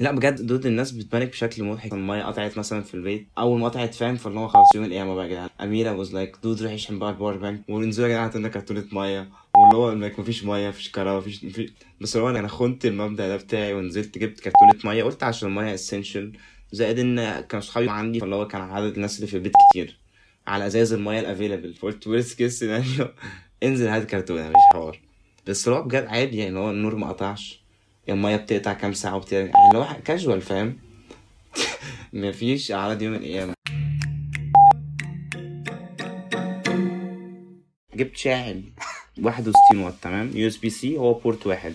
لا بجد dude الناس بت panic بشكل مضحك. المية قطعت مثلا في البيت. أول ما قطعت فاهم؟ فاللي هو خلاص يوم القيامة بقى يا جدعان. أميرة was like dude روح يشحن بقى ال power bank. ونزلوا يا جدعان عندنا كرتونه مية. واللي هو like مفيش مية مفيش كهرباء مفيش بس هو أنا خنت المبدأ ده بتاعي ونزلت جبت كرتونه مية. قلت عشان المية essential زائد ان كانوا صحابي عندي فاللي هو كان عدد الناس اللي في البيت كتير. على ازاز المية ال available فقلت worst case انزل هات كرتونه مش حوار. بس هو بجد عادي يعني هو النور ما قطعش. الميه بتقطع كام ساعة وبترجع يعني هو كاجوال فاهم؟ مفيش اعراض يوم القيامه جبت شاحن 61 واط تمام؟ USB-C هو port واحد.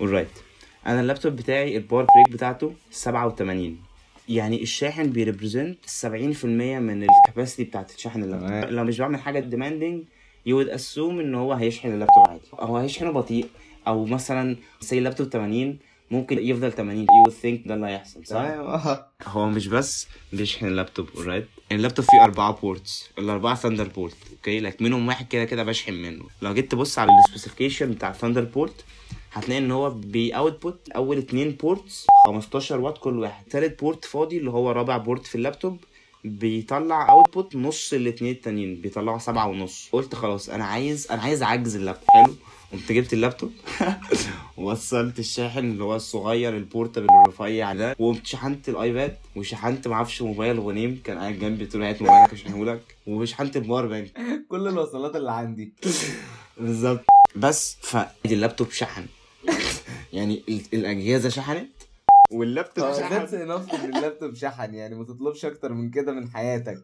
Alright. أنا اللابتوب بتاعي ال power brick بتاعته 87 يعني الشاحن بي represent 70% من ال capacity بتاعت الشاحن اللابتوب. لو مش بعمل حاجة demanding you assume إن هو هيشحن اللابتوب عادي. هو هيشحنه بطيء. أو مثلا say اللابتوب 80 ممكن يفضل 80 you think ده اللي هيحصل صح؟ آه هو مش بس بيشحن اللابتوب right اللابتوب فيه أربعة ports الأربعة Thunderbolt okay لك منهم واحد كده كده بشحن منه. لو جيت تبص على ال specification بتاع Thunderbolt هتلاقي إن هو بي output أول اتنين ports 15 واط كل واحد. تالت port فاضي اللي هو رابع port في اللابتوب بيطلع output نص الاتنين التانيين بيطلعوا سبعة ونص. قلت خلاص أنا عايز أنا عايز اعجز اللابتوب. حلو؟ قمت جبت اللابتوب. وصلت الشاحن اللي هو الصغير ال portable الرفيع ده. وقمت شحنت ال iPad وشحنت معرفش موبايل غنيم كان قاعد جنبي قلت له هات موبايلك اشحنهولك وشحنت ال power bank. كل الوصلات اللي عندي. بالظبط. بس فادي اللابتوب شحن. يعني ال- الأجهزة شحنت واللابتوب that's شحن. enough إن اللابتوب شحن يعني ما تطلبش أكتر من كده من حياتك.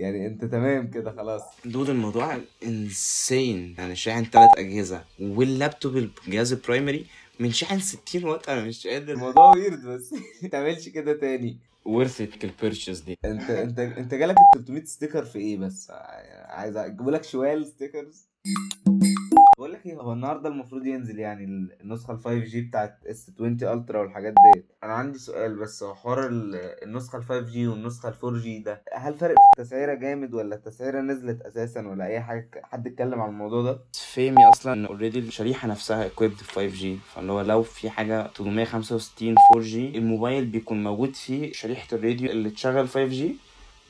يعني انت تمام كده خلاص. dude الموضوع insane يعني شاحن ثلاث أجهزة واللابتوب الجهاز ال primary من شاحن 60 واط أنا مش قادر. الموضوع weird بس ما تعملش كده تاني. worth ال purchase دي. انت انت انت جالك ال 300 sticker في إيه بس؟ عايز أجيب لك شوال stickers بقول لك إيه هو النهارده المفروض ينزل يعني النسخة ال 5G بتاعت S20 Ultra والحاجات ديت. أنا عندي سؤال بس هو حوار ال- النسخة ال 5 جي والنسخة ال 4 جي ده هل فرق في التسعيرة جامد ولا التسعيرة نزلت أساسا ولا أي حاجة؟ حد اتكلم عن الموضوع ده؟ فهمي أصلا إن already الشريحة نفسها equipped ب 5G فاللي هو لو في حاجة 865 4G الموبايل بيكون موجود فيه شريحة الراديو اللي تشغل 5G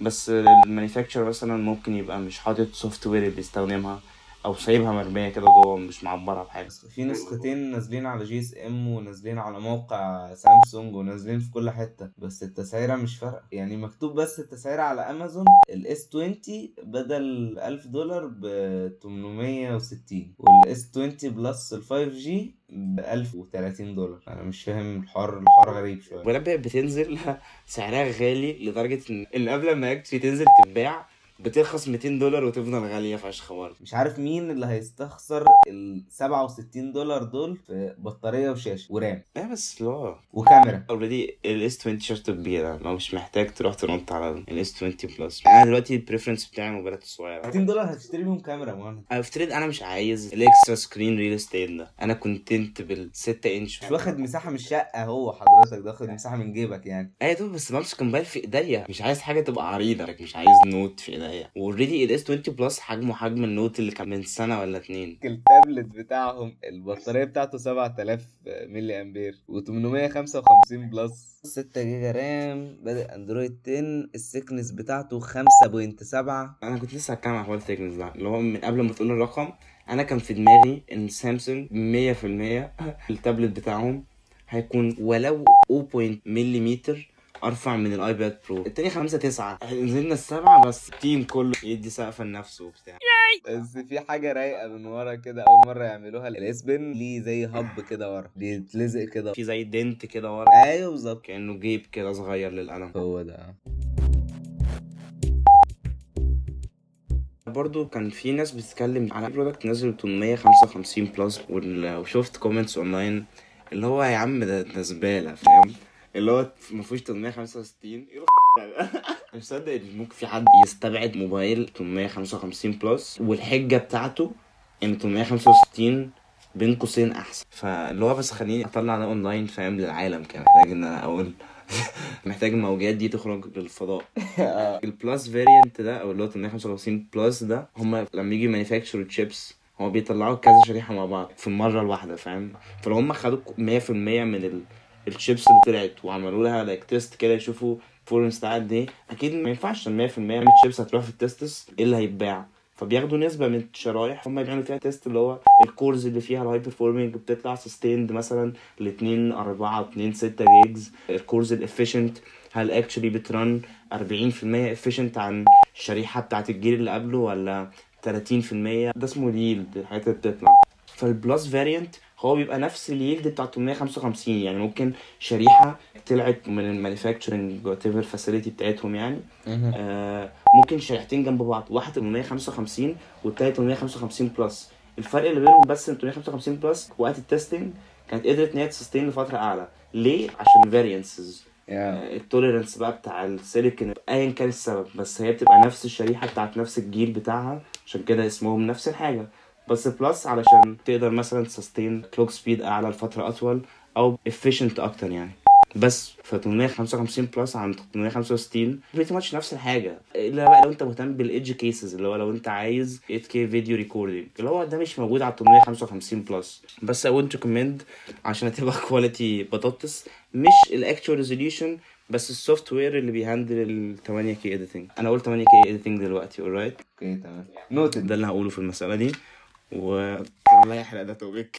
بس ال manufacturer مثلا ممكن يبقى مش حاطط software بيستخدمها. أو سايبها مرمية كده جوه مش معبرها بحاجة. في نسختين نازلين على GSM ونازلين على موقع سامسونج ونازلين في كل حتة. بس التسعيرة مش فارقة. يعني مكتوب بس التسعيرة على أمازون ال S20 بدل 1000 دولار ب 860 وال S20 Plus ال 5G ب 1030 دولار. أنا مش فاهم الحوار الحوار غريب شوية. ولا بتنزل سعرها غالي لدرجة ان اللي قبل ما actually تنزل تتباع بترخص 200 دولار وتفضل غالية فشخ برضه مش عارف مين اللي هيستخسر ال 67 دولار دول في بطارية وشاشة و RAM. إيه بس هو وكاميرا. already ال S20 شاشته كبيرة لو مش محتاج تروح تنط على ال S20 Plus أنا دلوقتي ال preference بتاعي الموبايلات الصغيره 200 دولار هتشتري بيهم كاميرا مهند أفترض أنا مش عايز ال extra screen real estate ده. أنا content بال 6 انش مش واخد مساحة من الشقة هو حضرتك ده واخد مساحة من جيبك يعني. أيوه بس بمسك الموبايل في إيديا. مش عايز حاجة تبقى عريضة مش عايز Note في إيديا. و already ال S20 Plus حجمه حجم ال Note اللي كان من سنة ولا اتنين. التابلت بتاعهم البطارية بتاعته 7000 ملي أمبير و855 Plus. 6 جيجا RAM بادئ أندرويد 10 ال thickness بتاعته 5.7 أنا كنت لسه هتكلم عن حوار ال thickness ده اللي هو من قبل ما تقول الرقم أنا كان في دماغي إن سامسونج 100% التابلت بتاعهم هيكون ولو 0.1 مليمتر أرفع من ال iPad Pro التاني خمسة تسعة. نزلنا السبعة بس ال team كله يدي سقفة لنفسه وبتاع. بس في حاجة رايقة من ورا كده أول مرة يعملوها. ال S Pen ليه زي hub كده ورا. بيتلزق كده في زي dent كده ورا. أيوه بالظبط. كأنه جيب كده صغير للقلم. هو ده. برضو كان في ناس بتتكلم على product نزل 855 Plus وشفت comments online اللي هو يا عم ده زبالة فاهم؟ اللي هو ما فيهوش 865 إيه؟ مش مصدق إن ممكن في حد يستبعد موبايل 855 Plus والحجة بتاعته إن 865 بين قوسين أحسن. فاللي هو بس خليني أطلع ده أونلاين فاهم للعالم كان محتاج إن أنا أقول محتاج الموجات دي تخرج للفضاء. ال Plus variant ده أو اللي هو 855 Plus ده هم لما يجي manufacture chips هو بيطلعوا كذا شريحة مع بعض في المره الواحده فاهم. فلو هم خدوا 100% من ال الشيبس اللي طلعت وعملوا لها like test كده يشوفوا ال performance بتاعها قد إيه أكيد ما ينفعش 100% 100 شيبس هتروح في ال tests إيه اللي هيتباع؟ فبياخدوا نسبة من الشرايح هم بيعملوا فيها test اللي هو ال cores اللي فيها ال high performing بتطلع sustained مثلا ل 2 4 2 6 gigs ال cores ال efficient هل actually بترن 40% efficient عن الشريحة بتاعت الجيل اللي قبله ولا 30% ده اسمه ال yield الحاجات اللي بتطلع. فال plus variant هو بيبقى نفس ال yield بتاع 855 يعني ممكن شريحة طلعت من ال manufacturing whatever facility بتاعتهم يعني. آه ممكن شريحتين جنب بعض واحدة 855 والتانيه 855 plus الفرق اللي بينهم بس إن 855 plus وقت ال testing كانت قدرت إن هي ت sustain لفترة أعلى. ليه؟ عشان variances ال tolerance بقى بتاع السيليكون ايا كان السبب بس هي بتبقى نفس الشريحة بتاعت نفس الجيل بتاعها عشان كده اسمهم نفس الحاجة. بس plus علشان تقدر مثلا ت sustain clock speed أعلى لفترة أطول أو efficient أكتر يعني. بس ف 855 plus عن 865 pretty much نفس الحاجة. إلا بقى لو أنت مهتم بال edge cases اللي هو لو أنت عايز 8K video recording اللي هو ده مش موجود على 855 plus بس I would recommend عشان تبقى quality بطاطس. مش ال actual resolution بس ال software اللي بيهندل ال 8K editing. أنا قلت 8K editing دلوقتي alright okay تمام. noted ده اللي هقوله في المسألة دي. و الله يحرق ده topic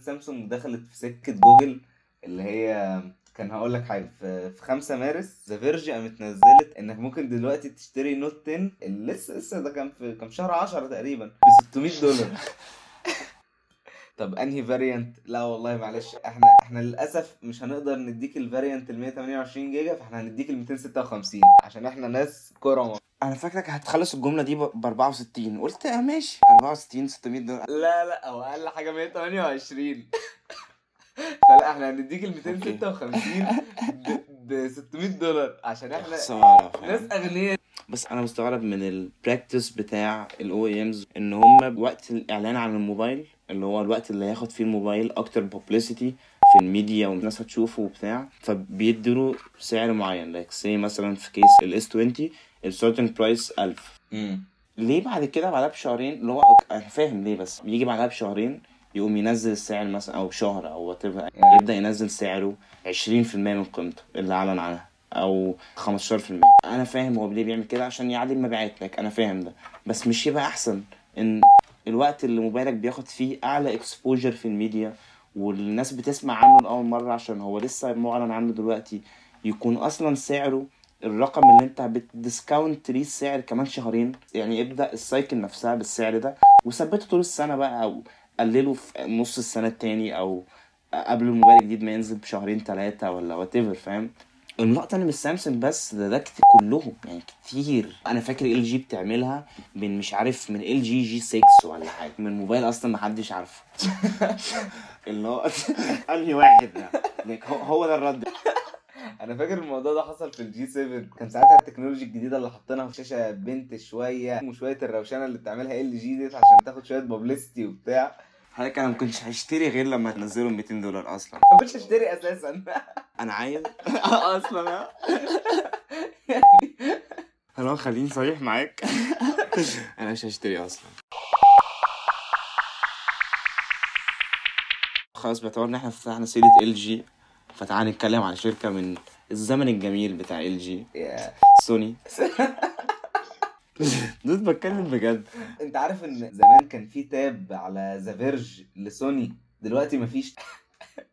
سامسونج دخلت في سكة جوجل اللي هي كان هقول لك حاجة في في 5 مارس ذا فيرج قامت نزلت إنك ممكن دلوقتي تشتري نوت 10 اللي لسه لسه ده كان في كان في شهر 10 تقريبا ب 600 دولار. طب أنهي variant لا والله معلش إحنا إحنا للأسف مش هنقدر نديك ال variant ال 128 جيجا فإحنا هنديك ال 256 عشان إحنا ناس كرمة. أنا فاكرك هتخلص الجملة دي ب 64 قلت آه ماشي. 64 600 دولار. لا لا هو أقل حاجة 128 فلا إحنا هنديك ال 256 ب 600 دولار عشان إحنا ناس أغنياء. بس أنا مستغرب من ال practice بتاع ال OEMs إن هم وقت الإعلان عن الموبايل اللي هو الوقت اللي هياخد فيه الموبايل أكتر publicity في الميديا والناس هتشوفه وبتاع فبيدوا سعر معين. like say مثلا في case ال S20 ال starting price 1000 ليه بعد كده بعدها بشهرين؟ اللي هو أنا فاهم ليه بس بيجي بعدها بشهرين يقوم ينزل السعر مثلا أو شهر أو what يبدأ ينزل سعره 20% من قيمته اللي أعلن عنها أو 15% أنا فاهم هو ليه بيعمل كده عشان يعلي المبيعات لك أنا فاهم ده. بس مش يبقى أحسن إن الوقت اللي موبايلك بياخد فيه أعلى exposure في الميديا والناس بتسمع عنه لأول مرة عشان هو لسه معلن عنه دلوقتي يكون أصلا سعره الرقم اللي انت بت discount ليه السعر كمان شهرين يعني ابدأ ال cycle نفسها بالسعر ده وثبته طول السنة بقى أو قلله في نص السنة التاني أو قبل الموبايل الجديد ما ينزل بشهرين ثلاثة ولا whatever فاهم؟ اللقطة اللي مش سامسونج بس ده ده كتير كلهم يعني كتير. أنا فاكر LG بتعملها من مش عارف من LG G6 ولا حاجة. من موبايل أصلا محدش عارفه. اللي هو أنهي واحد ده؟ هو ده الرد. أنا فاكر الموضوع ده حصل في ال G7 كان ساعتها التكنولوجيا الجديدة اللي حاطينها في شاشة بنت شوية وشوية الروشنة اللي بتعملها LG ديت عشان تاخد شوية publicity وبتاع. حضرتك أنا ما كنتش هشتري غير لما تنزلوا 200 دولار أصلا. ما كنتش اشتري أساسا. أنا عايز. أصلا hello خليني صريح معاك. أنا مش هشتري أصلا. خلاص باعتبار إن إحنا فتحنا سيرة LG فتعالى نتكلم على شركة من الزمن الجميل بتاع LG. سوني. دوت بتكلم بجد. انت عارف ان زمان كان في tab على The Verge لسوني. دلوقتي مفيش.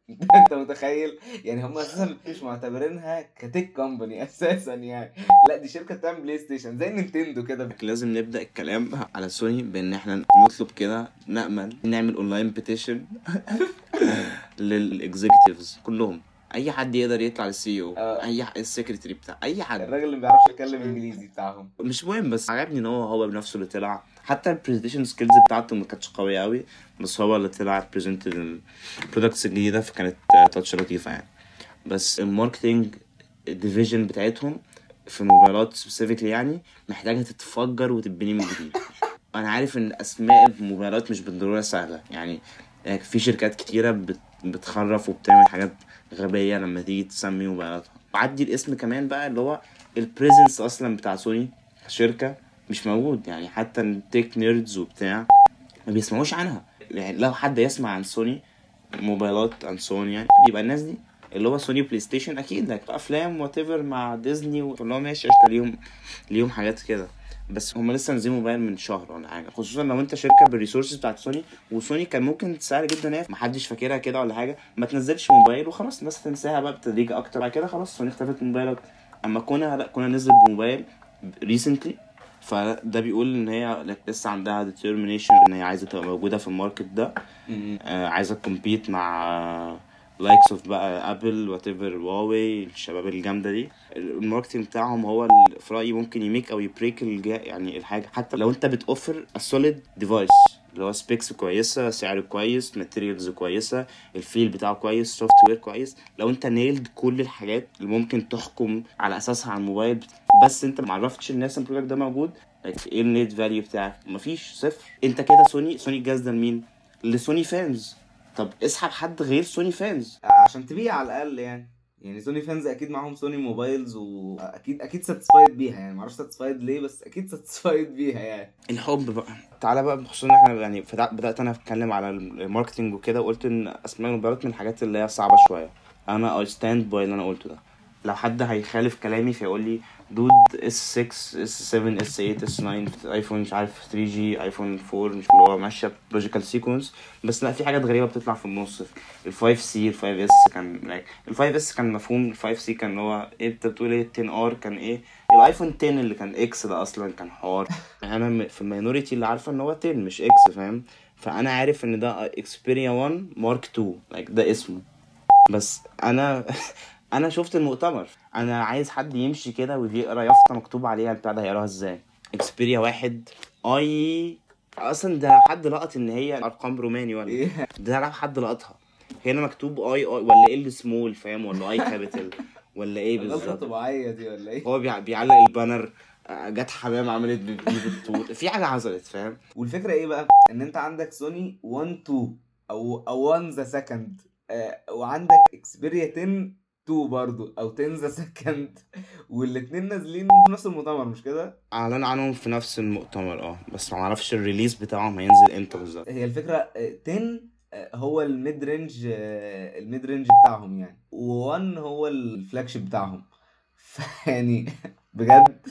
انت متخيل؟ يعني هم أساسا مش معتبرينها ك tech company أساسا يعني. لا دي شركة بتعمل بلاي ستيشن زي نينتندو كده. لازم نبدأ الكلام على سوني بأن إحنا نطلب كده نأمل نعمل online petition لل executives كلهم. أي حد يقدر يطلع لل CEO آه. أي ح- السكرتري بتاع أي حد. الراجل اللي ما بيعرفش يتكلم إنجليزي بتاعهم. مش مهم بس عجبني إن هو هو بنفسه اللي طلع. حتى ال presentation skills بتاعته ما كانتش قوية قوي بس هو اللي طلع present ال products الجديدة فكانت touch لطيفة يعني. بس ال marketing division بتاعتهم في الموبايلات specifically يعني محتاجة تتفجر وتتبني من جديد. أنا عارف إن أسماء الموبايلات مش بالضرورة سهلة يعني. يعني في شركات كتيرة بت- بتخرف وبتعمل حاجات غبية لما تيجي تسمي موبايلاتها عدي الاسم كمان بقى اللي هو ال presence أصلا بتاع سوني شركة مش موجود. يعني حتى ال tech nerds وبتاع ما بيسمعوش عنها. يعني لو حد يسمع عن سوني موبايلات and سوني يعني يبقى الناس دي اللي هو سوني بلاي ستيشن أكيد like أفلام what مع ديزني هو ماشي قشطة ليهم ليهم حاجات كده. بس هم لسه نازلين موبايل من شهر ولا حاجة. خصوصا لو انت شركة بال resources بتاعت سوني وسوني كان ممكن سهل جدا هي محدش فاكرها كده ولا حاجة ما تنزلش موبايل وخلاص الناس تنساها بقى بتدريج أكتر. بعد كده خلاص سوني اختفت من موبايلات أما كنا لا كنا نزل بموبايل recently فده بيقول إن هي لسه عندها determination إن هي عايزة تبقى موجودة في ال market ده. آه عايزة ت compete مع likes of بقى ابل whatever هواوي الشباب الجامدة دي. ال marketing بتاعهم هو في رأيي ممكن ي make أو ي break الجا يعني الحاجة. حتى لو أنت بتوفر solid device اللي هو specs كويسة سعر كويس materials كويسة ال feel بتاعه كويس software كويس. لو أنت nailed كل الحاجات اللي ممكن تحكم على أساسها على الموبايل بس أنت معرفتش الناس إن ال product ده موجود إيه ال net value بتاعك؟ مفيش صفر. أنت كده سوني سوني الجهاز ده لمين؟ لسوني fans طب اسحب حد غير سوني fans. عشان تبيع على الأقل يعني. يعني سوني fans أكيد معاهم سوني mobiles واكيد أكيد satisfied بيها يعني. معرفش satisfied ليه بس أكيد satisfied بيها يعني. الحب بقى. تعالى بقى بخصوص إن إحنا يعني بدأت أنا أتكلم على ال marketing وكده وقلت إن أسماء الموبايلات من الحاجات اللي هي صعبة شوية. أنا I stand by اللي أنا قلته ده. لو حد هيخالف كلامي فيقول لي dude S 6 S 7 S 8 S 9 ايفون مش عارف 3 G ايفون 4 مش اللي هو ماشية ب logical sequence بس لا في حاجات غريبة بتطلع في النص. ال 5 سي ال 5 اس كان like ال 5 اس كان مفهوم ال 5 سي كان اللي هو إيه انت بتقول إيه 10 R كان إيه؟ الايفون 10 اللي كان X ده أصلا كان حوار. أنا في ال minority اللي عارفة إن هو 10 مش X فاهم؟ فأنا عارف إن ده اكسبيريا 1 mark 2 like ده اسمه. بس أنا أنا شفت المؤتمر. أنا عايز حد يمشي كده ويقرا يافطة مكتوب عليها البتاع ده هيقراها إزاي؟ اكسبيريا واحد. I أصلا ده حد لقط إن هي أرقام روماني ولا؟ إيه؟ ده حد لقطها. هنا مكتوب I I ولا L small فاهم؟ ولا I capital ولا إيه بالظبط. طبيعية دي ولا إيه؟ هو بيع- بيعلق ال banner آه، جت حمام عملت بالطول في حاجة حصلت فاهم؟ والفكرة إيه بقى؟ إن أنت عندك سوني 1 2 أو أو 1 the second وعندك اكسبيريا 10 2 برضو أو 10 the second. والاتنين نازلين في نفس المؤتمر مش كده؟ أعلن عنهم في نفس المؤتمر آه. بس ما أعرفش ال release بتاعهم هينزل إمتى بالظبط. هي الفكرة آه، 10 آه، هو ال mid range آه، ال mid range بتاعهم يعني. و1 هو ال flagship بتاعهم فيعني بجد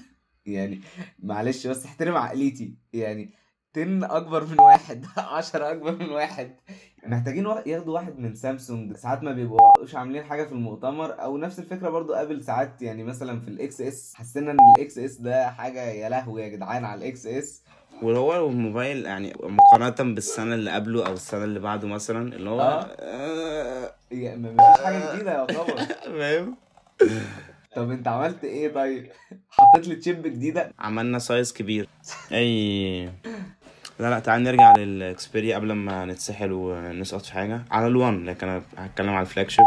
يعني معلش بس احترم عقليتي. يعني 10 أكبر من واحد 10 أكبر من واحد. محتاجين وا- ياخدوا واحد من سامسونج. ساعات ما بيبقوش عاملين حاجة في المؤتمر. أو نفس الفكرة برضو ابل ساعات يعني مثلا في ال XS حسينا إن ال XS ده حاجة يا لهوي يا جدعان على ال XS وهو الموبايل يعني مقارنة بالسنة اللي قبله أو السنة اللي بعده مثلا اللي هو آه. آه، يعني مفيش حاجة جديدة يعتبر. فاهم؟ طب أنت عملت إيه طيب؟ حطيت لي chip جديدة؟ عملنا size كبير. أي. لا لا تعال نرجع للإكسبيريا قبل ما نتسحل ونسقط في حاجة. على ال one لكن أنا هتكلم على ال flagship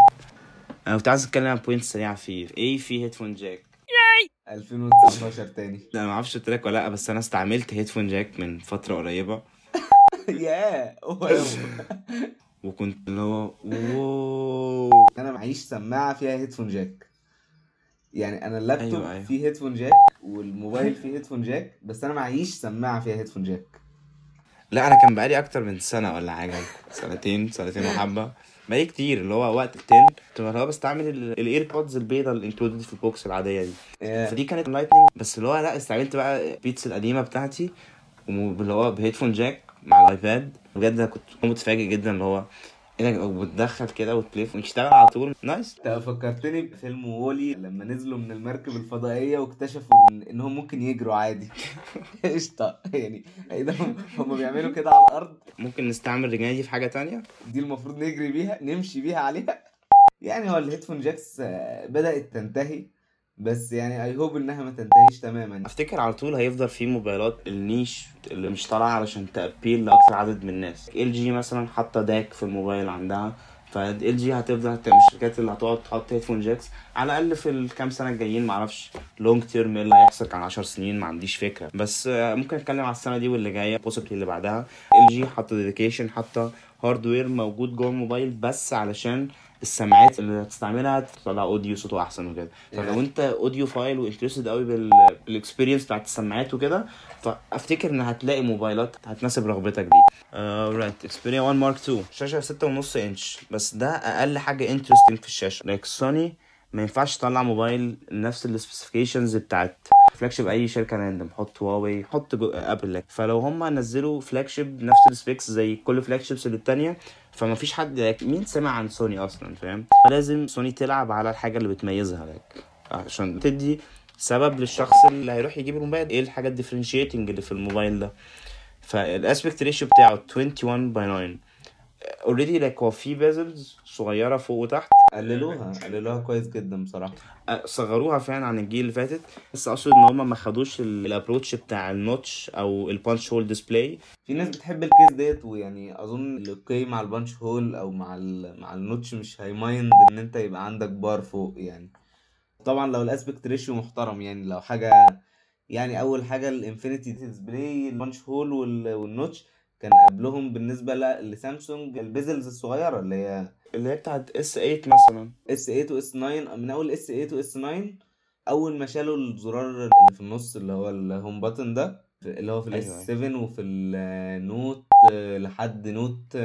أنا كنت عايز أتكلم عن point سريعة فيه إيه في headphone jack 2019 تاني. لا ما أعرفش قلت لك ولا لأ بس أنا استعملت headphone jack من فترة قريبة. ياه. وكنت اللي هو wow. أنا معيش سماعة فيها headphone jack يعني أنا اللابتوب أيوة، أيوة. فيه هيدفون جاك والموبايل فيه headphone jack بس أنا معيش سماعة فيها هيدفون جاك لا أنا كان بقالي أكتر من سنة ولا حاجة سنتين سنتين وحبة. بقالي كتير اللي هو وقت ال ten كنت اللي هو بستعمل ال earpods البيضه ال included في ال box العادية دي. فدي كانت lightning بس اللي هو لا استعملت بقى بيتس القديمة بتاعتي واللي هو ب headphone jack مع الايباد بجد كنت متفاجئ جدا اللي هو إيه ده؟ وبتدخل كده وتلف وتشتغل على طول. nice. انت فكرتني بفيلم وولي لما نزلوا من المركب الفضائية واكتشفوا إن إنهم ممكن يجروا عادي. قشطة. يعني إيه ده؟ هم- هم بيعملوا كده على الأرض. ممكن نستعمل الرجل دي في حاجة تانية؟ دي المفروض نجري بيها نمشي بيها عليها. يعني هو ال headphone jacks آه، بدأت تنتهي. بس يعني I hope إنها ما تنتهيش تماما. أفتكر على طول هيفضل في موبايلات ال niche اللي مش طالعة علشان ت appeal لأكثر عدد من الناس. LG مثلا حاطة DAC في الموبايل عندها ف LG هتفضل هت- من الشركات اللي هتقعد تحط headphone jacks على الأقل في الكام سنة الجايين معرفش long term إيه اللي هيحصل؟ كان 10 سنين ما عنديش فكرة. بس ممكن أتكلم على السنة دي واللي جاية possibly اللي بعدها. LG حاطة dedication حاطة hardware موجود جوه الموبايل بس علشان السماعات اللي هتستعملها تطلع audio صوته أحسن وكده. فلو أنت audiophile و interested قوي بال experience بتاعت السماعات وكده فأفتكر إن هتلاقي موبايلات هتناسب رغبتك دي. right اكسبيريا 1 mark 2 شاشة 6.5 إنش. بس ده أقل حاجة interesting في الشاشة. like سوني ما ينفعش تطلع موبايل نفس ال specifications بتاعت flagship أي شركة random حط هواوي حط ابل فلو هم نزلوا flagship نفس ال specs زي كل flagships اللي التانية فما فيش حد like مين سمع عن سوني أصلا فاهم؟ لازم سوني تلعب على الحاجة اللي بتميزها لك عشان تدي سبب للشخص اللي هيروح يجيب الموبايل. إيه الحاجات differentiating اللي في الموبايل ده؟ فال aspect ratio بتاعه 21 by 9 already like هو في bezels صغيرة فوق وتحت. قللوها قللوها كويس جدا بصراحة. أه، صغروها فعلا عن الجيل اللي فاتت. بس أقصد إن هم ما خدوش ال approach بتاع ال notch أو ال punch hole display في ناس بتحب الكيسة ديت ويعني أظن ال okay مع ال punch hole أو مع مع ال notch مش هي mind إن أنت يبقى عندك بار فوق يعني. طبعا لو ال aspect ratio محترم يعني لو حاجة يعني أول حاجة ال infinity display ال punch hole وال- وال notch كان قبلهم بالنسبة ل- لسامسونج ال bezels الصغيرة اللي هي اللي هي بتاعت S 8 مثلا. S 8 و S 9 من أول S 8 و S 9 أول ما شالوا الزرار اللي في النص اللي هو ال home button ده اللي هو في ال S أيوة. 7 وفي ال Note آه، لحد Note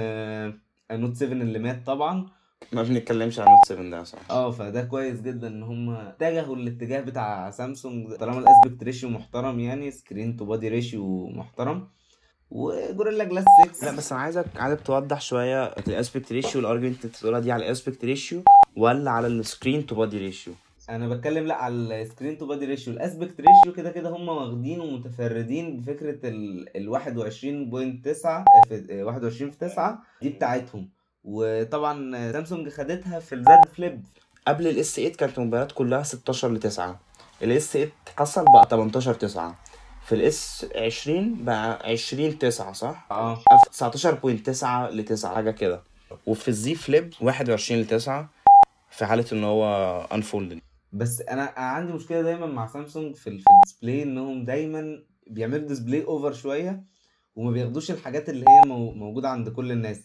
Note 7 اللي مات طبعا. ما بنتكلمش عن Note 7 ده صح آه فده كويس جدا إن هم اتجهوا الاتجاه بتاع سامسونج طالما ال aspect ratio محترم يعني screen to body ratio محترم. و Gorilla Glass 6 لا بس أنا عايزك عايزك توضح شوية ال aspect ratio ال argument اللي بتقولها دي على ال aspect ratio ولا على ال screen to body ratio أنا بتكلم لا على ال screen to body ratio ال aspect ratio كده كده هم واخدين ومتفردين بفكرة ال ال 21.9 في 21 في 9 دي بتاعتهم. وطبعا سامسونج خدتها في الزد فليب قبل ال S 8 كانت الموبايلات كلها 16 ل 9 ال S 8 حصل بقى 18 9 في ال S 20 بقى 20 9 صح؟ آه. 19.9 ل 9 حاجة كده. وفي ال Z Flip 21 ل 9 في حالة إن هو unfold بس أنا عندي مشكلة دايما مع سامسونج في ال- في ال display إنهم دايما بيعملوا display over شوية وما بياخدوش الحاجات اللي هي مو- موجودة عند كل الناس.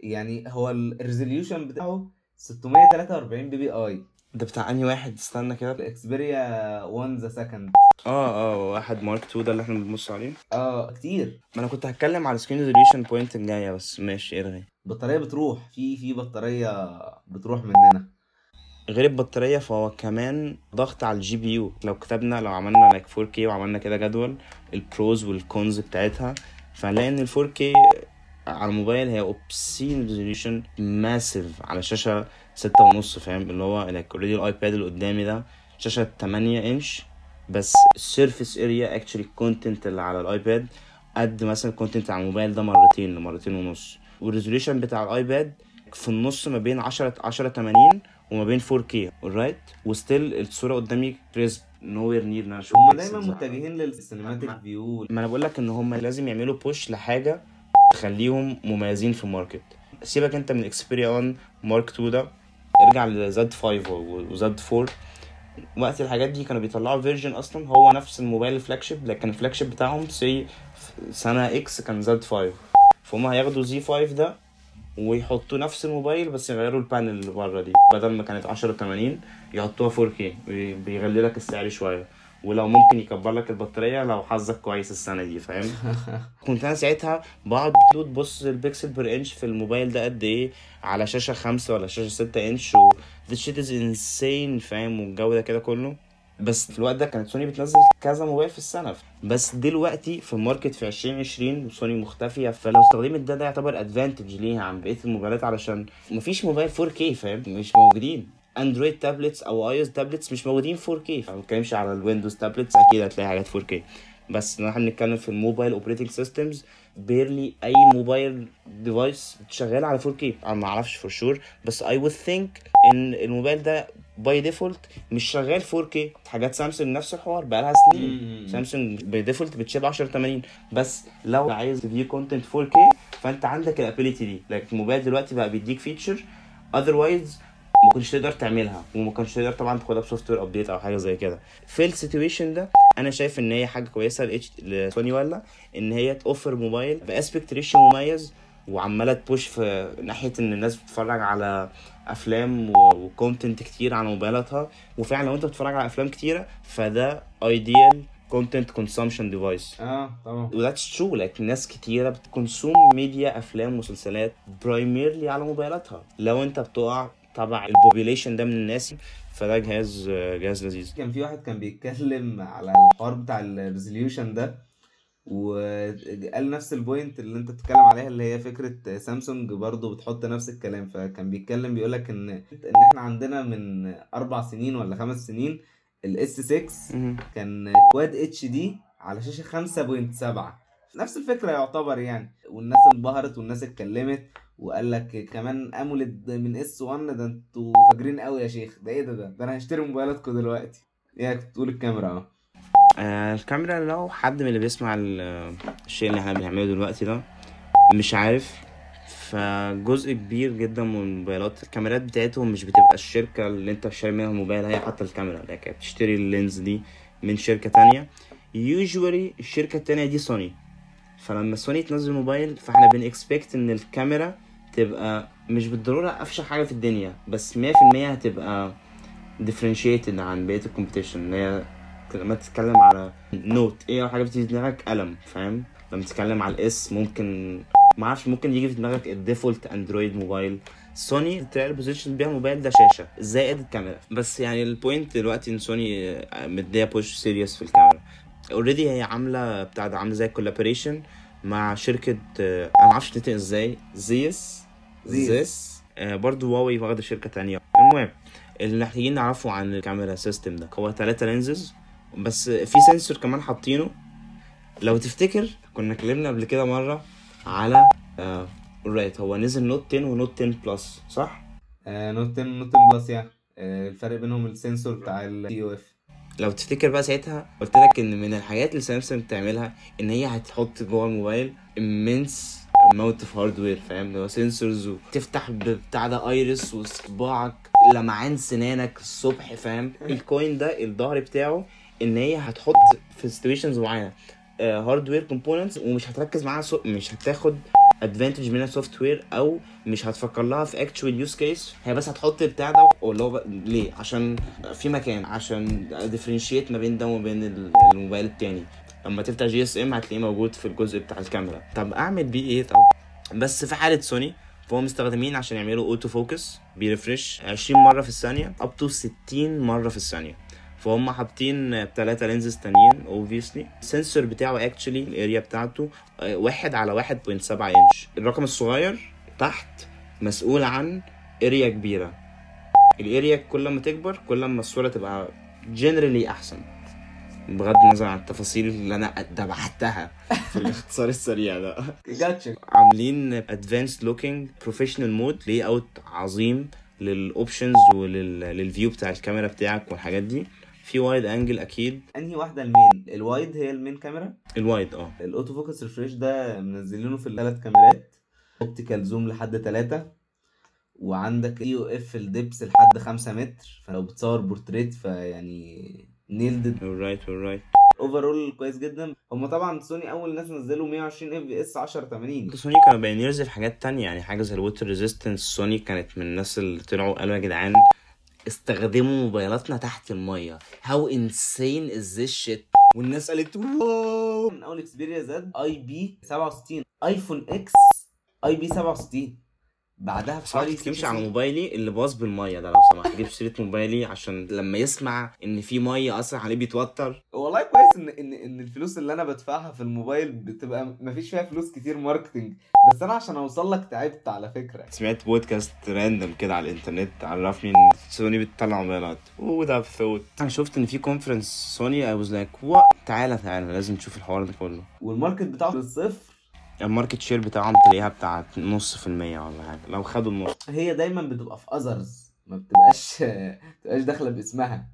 يعني هو ال resolution بتاعه 643 PPI ده بتاع انهي واحد؟ استنى كده. ال Xperia 1 the second آه آه واحد Mark 2 ده اللي إحنا بنبص عليه. آه كتير. ما أنا كنت هتكلم على screen resolution point الجاية بس ماشي ارغي بطارية بتروح. في في بطارية بتروح مننا. غير البطارية فهو كمان ضغط على ال GPU. لو كتبنا لو عملنا like 4K وعملنا كده جدول ال pros وال cons بتاعتها فهنلاقي إن ال 4K على الموبايل هي obscene resolution massive على شاشة ستة ونص فاهم؟ اللي هو like already ال iPad اللي قدامي ده شاشة 8 انش بس ال surface area actually ال content اللي على ال iPad قد مثلا ال content على الموبايل ده مرتين لمرتين ونص. وال resolution بتاع ال iPad في النص ما بين 10 10 80 وما بين 4K alright و still الصورة قدامي crisp nowhere near إن أنا أشوف هم دايما متجهين لل cinematic view ما أنا بقول لك إن هم لازم يعملوا push لحاجة تخليهم مميزين في ال market سيبك أنت من Xperia 1 Mark 2 ده. ارجع لزد 5 وزد 4 وقت الحاجات دي كانوا بيطلعوا version أصلا هو نفس الموبايل ال flagship لكن ال flagship بتاعهم سنة إكس كان Z5 فهم هياخدوا Z5 ده ويحطوا نفس الموبايل بس يغيروا ال panel اللي بره دي بدل ما كانت 10 80 يحطوها 4K بي- بيغلي لك السعر شوية. ولو ممكن يكبر لك البطارية لو حظك كويس السنة دي فاهم؟ كنت أنا ساعتها بقعد بص ال pixel per inch في الموبايل ده قد إيه؟ على شاشة خمسة ولا شاشة ستة انش و this shit is insane فاهم؟ والجو ده كده كله. بس في الوقت ده كانت سوني بتنزل كذا موبايل في السنة. بس دلوقتي في ال market في 2020 سوني مختفية فلو استخدمت ده ده يعتبر advantage ليها عن بقيه الموبايلات علشان مفيش موبايل 4K فاهم؟ مش موجودين. Android tablets أو iOS tablets مش موجودين 4K ما بتكلمش على ال Windows tablets أكيد هتلاقي حاجات 4K بس إحنا بنتكلم في ال mobile operating systems purely أي موبايل device شغال على 4K أنا ما أعرفش for sure بس I would think إن الموبايل ده by default مش شغال 4K حاجات سامسونج نفس الحوار بقى لها سنين. سامسونج by default بتشيل 1080 بس لو عايز ت view content 4K فأنت عندك ال ability دي. لكن الموبايل دلوقتي بقى بيديك feature otherwise ما كنتش تقدر تعملها وما كنتش تقدر طبعا تاخدها ب software update أو حاجة زي كده. في ال situation ده أنا شايف إن هي حاجة كويسة لإتش- لسوني ولا؟ إن هي توفر موبايل ب aspect ratio مميز وعمالة ت push في ناحية إن الناس بتتفرج على أفلام و content كتير على موبايلاتها. وفعلا لو أنت بتتفرج على أفلام كتيرة فده ideal content consumption device آه طبعا و that's true like ناس كتيرة بت consume media أفلام ومسلسلات primarily على موبايلاتها. لو أنت بتقع تبع ال population ده من الناس فده جهاز جهاز لذيذ. كان في واحد كان بيتكلم على الحوار بتاع ال resolution ده وقال نفس ال point اللي انت بتتكلم عليها اللي هي فكرة سامسونج برضو بتحط نفس الكلام. فكان بيتكلم بيقولك إن إن إحنا عندنا من أربع سنين ولا خمس سنين ال S 6 كان Quad HD على شاشة 5.7 نفس الفكرة يعتبر يعني. والناس انبهرت والناس اتكلمت. وقال لك كمان AMOLED من S 1 ده أنتوا فاجرين قوي يا شيخ. ده إيه ده؟ ده, ده أنا هشتري موبايلاتكم دلوقتي. إيه كنت تقول الكاميرا أهو. آه الكاميرا لو حد من اللي بيسمع ال- الشيء اللي إحنا بنعمله دلوقتي ده مش عارف. فجزء كبير جدا من الموبايلات الكاميرات بتاعتهم مش بتبقى الشركة اللي أنت شاري منها الموبايل هي حاطة الكاميرا. لكن بتشتري ال lens دي من شركة تانية. usually الشركة التانية دي سوني فلما سوني تنزل موبايل فإحنا بن expect إن الكاميرا تبقى مش بالضرورة أفشخ حاجة في الدنيا بس 100% هتبقى differentiated عن بقية ال competition ان هي لما تتكلم على Note إيه أول حاجة بتيجي في دماغك؟ قلم فاهم؟ لما تتكلم على ال S ممكن ما أعرفش ممكن يجي في دماغك ال default Android mobile سوني تلاقي ال position بيها الموبايل ده شاشة زائد الكاميرا بس يعني ال point دلوقتي إن سوني مديه push serious في الكاميرا. already هي عاملة بتاع ده عاملة زي collaboration مع شركة آه، أنا ما أعرفش تنطق إزاي زيس زيس. آه، برضو هواوي واخدة شركة تانية. المهم اللي محتاجين نعرفه عن الكاميرا system ده هو ثلاثة lenses بس في sensor كمان حاطينه. لو تفتكر كنا اتكلمنا قبل كده مرة على آه right هو نزل Note 10 و Note 10 Plus صح؟ آه Note 10 Note 10 Plus يعني آه الفرق بينهم ال sensor بتاع ال TOF لو تفتكر بقى ساعتها قلت لك إن من الحاجات اللي سامسونج بتعملها إن هي هتحط جوه الموبايل immense amount of hardware فاهم؟ اللي هو sensors وتفتح بتاع ده iris وصباعك لمعان سنانك الصبح فاهم؟ ال coin ده الظهر بتاعه إن هي هتحط في situations معينة. hardware components ومش هتركز معاها so... مش هتاخد advantage منها software أو مش هتفكر لها في actual use case هي بس هتحط البتاع ده واللي هو ليه؟ عشان في مكان عشان differentiate ما بين ده وما بين ال- الموبايل التاني. لما تفتح GSM هتلاقيه موجود في الجزء بتاع الكاميرا. طب أعمل بيه إيه؟ طب بس في حالة سوني فهم مستخدمين عشان يعملوا autofocus بي refresh 20 مرة في الثانية up to 60 مرة في الثانية. فهم حاطين ثلاثة lenses تانيين obviously ال sensor بتاعه actually ال area بتاعته آه، واحد على واحد point سبعة انش الرقم الصغير تحت مسؤول عن area كبيرة. ال area كل ما تكبر كل ما الصورة تبقى generally أحسن. بغض النظر عن التفاصيل اللي أنا دبحتها في الاختصار السريع ده. gotcha. عاملين advanced looking professional mode layout عظيم لل options ولل view بتاع الكاميرا بتاعك والحاجات دي. في wide angle أكيد. أنهي واحدة ال main ال wide هي ال main camera؟ ال wide آه. ال autofocus refresh ده منزلينه في الثلاث كاميرات optical zoom لحد ثلاثة وعندك TOF ال depth لحد خمسة متر فلو بتصور بورتريت فيعني nailed. Alright alright overall كويس جدا. هم طبعا سوني أول ناس نزلوا 120 FPS 1080 سوني كانوا pioneers في حاجات تانية يعني حاجة زي ال water resistance سوني كانت من الناس اللي طلعوا قالوا يا جدعان استخدموا موبايلاتنا تحت المية. How insane is this shit والناس قالت wow. من أول Xperia Z IP 67 iPhone X IP 67 بعدها بحوالي تمشي على. موبايلي اللي باظ بالمية ده لو سمحت. جيب سيرة موبايلي عشان لما يسمع إن في مية أصلا عليه بيتوتر. والله كويس إن إن إن الفلوس اللي أنا بدفعها في الموبايل بتبقى مفيش فيها فلوس كتير marketing بس أنا عشان أوصل لك تعبت على فكرة. سمعت podcast random كده على الإنترنت عرفني إن سوني بتطلع موبايلات. وده ثوت أنا شفت إن في conference سوني I was like تعالى تعالى لازم تشوف الحوار ده كله. وال market بتاعه للصفر ال market share بتاعهم تلاقيها بتاع نص في المية ولا حاجة لو خدوا النص. هي دايما بتبقى في others ما بتبقاش بتبقاش داخلة باسمها.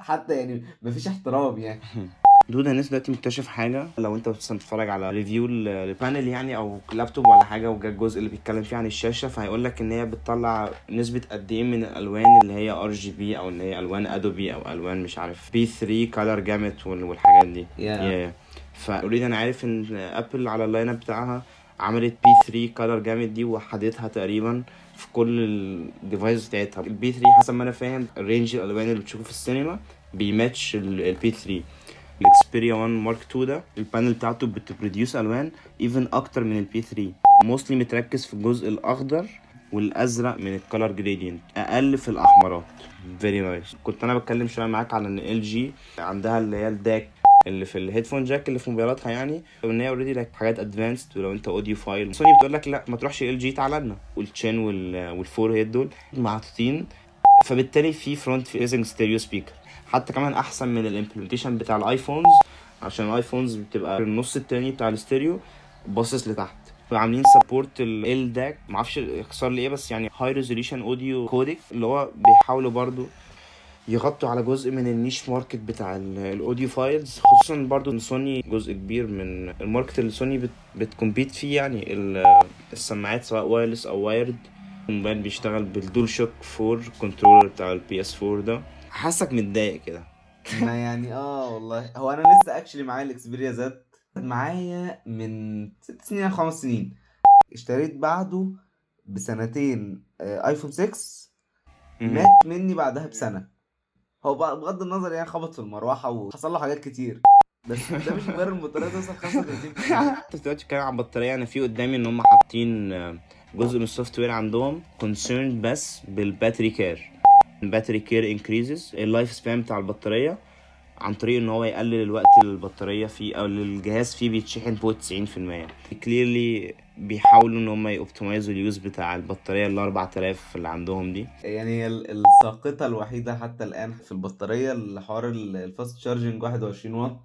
حتى يعني مفيش احترام يعني. dude الناس دلوقتي مكتشف حاجة لو انت مثلا بتتفرج على review ل panel يعني أو لابتوب ولا حاجة وجا الجزء اللي بيتكلم فيه عن الشاشة فهيقول لك إن هي بتطلع نسبة قد إيه من الألوان اللي هي RGB أو إن هي ألوان Adobe أو ألوان مش عارف P3 color gamut والحاجات دي. يا yeah. ف already أنا عارف إن Apple على ال lineup بتاعها عملت P3 color gamut دي وحدتها تقريبا في كل ال devices بتاعتها. ال P3 حسب ما أنا فاهم range الألوان اللي بتشوفه في السينما بي match ال P3 ال Xperia 1 Mark 2 ده ال panel بتاعته بت produce ألوان even أكتر من ال P3 mostly متركز في الجزء الأخضر والأزرق من ال color gradient أقل في الأحمرات. very nice كنت أنا بتكلم شوية معاك على إن LG عندها اللي هي ال DAC اللي في ال headphone jack اللي في موبايلاتها يعني وان هي already لك حاجات advanced ولو أنت audiophile سوني بتقول لك لا ما تروحش LG تعالى لنا وال chin وال وال forehead دول محطوطين. فبالتالي في front facing stereo speaker حتى كمان أحسن من ال implementation بتاع ال iPhones عشان ال iPhones بتبقى النص التاني بتاع الاستيريو باصص لتحت. عاملين support LDAC معرفش إختصار لإيه بس يعني high resolution audio codec اللي هو بيحاولوا برضو يغطوا على جزء من ال niche market بتاع ال- ال audiophiles خصوصا برضو إن سوني جزء كبير من ال market اللي سوني بت بت compete فيه يعني ال- السماعات سواء wireless أو wired الموبايل بيشتغل بال DualShock 4 controller بتاع ال PS 4 ده. حاسك متضايق كده. ما يعني آه والله. هو أنا لسه actually معايا ال Xperia Z معايا من ست سنين أو خمس سنين. اشتريت بعده بسنتين آه، iPhone 6 مات مني بعدها بسنة. هو بغض النظر يعني خبط في المروحة وحصل له حاجات كتير. بس ده مش مبرر البطارية توصل 35% أنت دلوقتي بتتكلم عن بطارية أنا في قدامي إن هم حاطين آه، جزء من ال software عندهم concerned بس بال battery care ال battery care increases ال life span بتاع البطارية عن طريق إن هو يقلل الوقت البطارية فيه أو الجهاز فيه بيتشحن فوق 90% clearly بيحاولوا إن هم ي optimize وا ال use بتاع البطارية ال 4000 اللي عندهم دي. يعني الساقطة الوحيدة حتى الآن في البطارية الحوار ال- ال fast charging 21 واط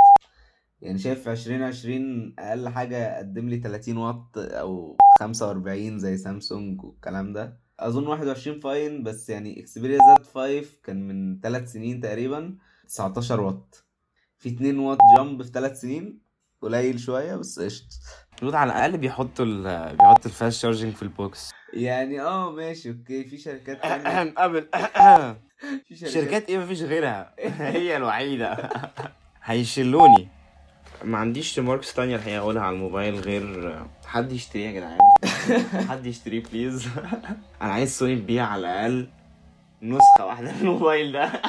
يعني شايف في 2020 أقل حاجة قدم لي 30 واط أو 45 زي سامسونج والكلام ده. أظن 21 fine بس يعني Xperia Z 5 كان من 3 سنين تقريبا. 19 واط. في 2 واط jump في 3 سنين قليل شوية بس قشطة. المفروض على الأقل بيحطوا ال بيحطوا ال fast charging في ال box. يعني آه ماشي okay. في شركات تانية. قبل في شركات. شركات إيه مفيش غيرها؟ هي الوحيدة. هيشلوني. ما عنديش remarks تانية الحقيقة أقولها على الموبايل غير حد يشتريه يا جدعان. حد يشتريه please أنا عايز سوني تبيع على الأقل نسخة واحدة من الموبايل ده.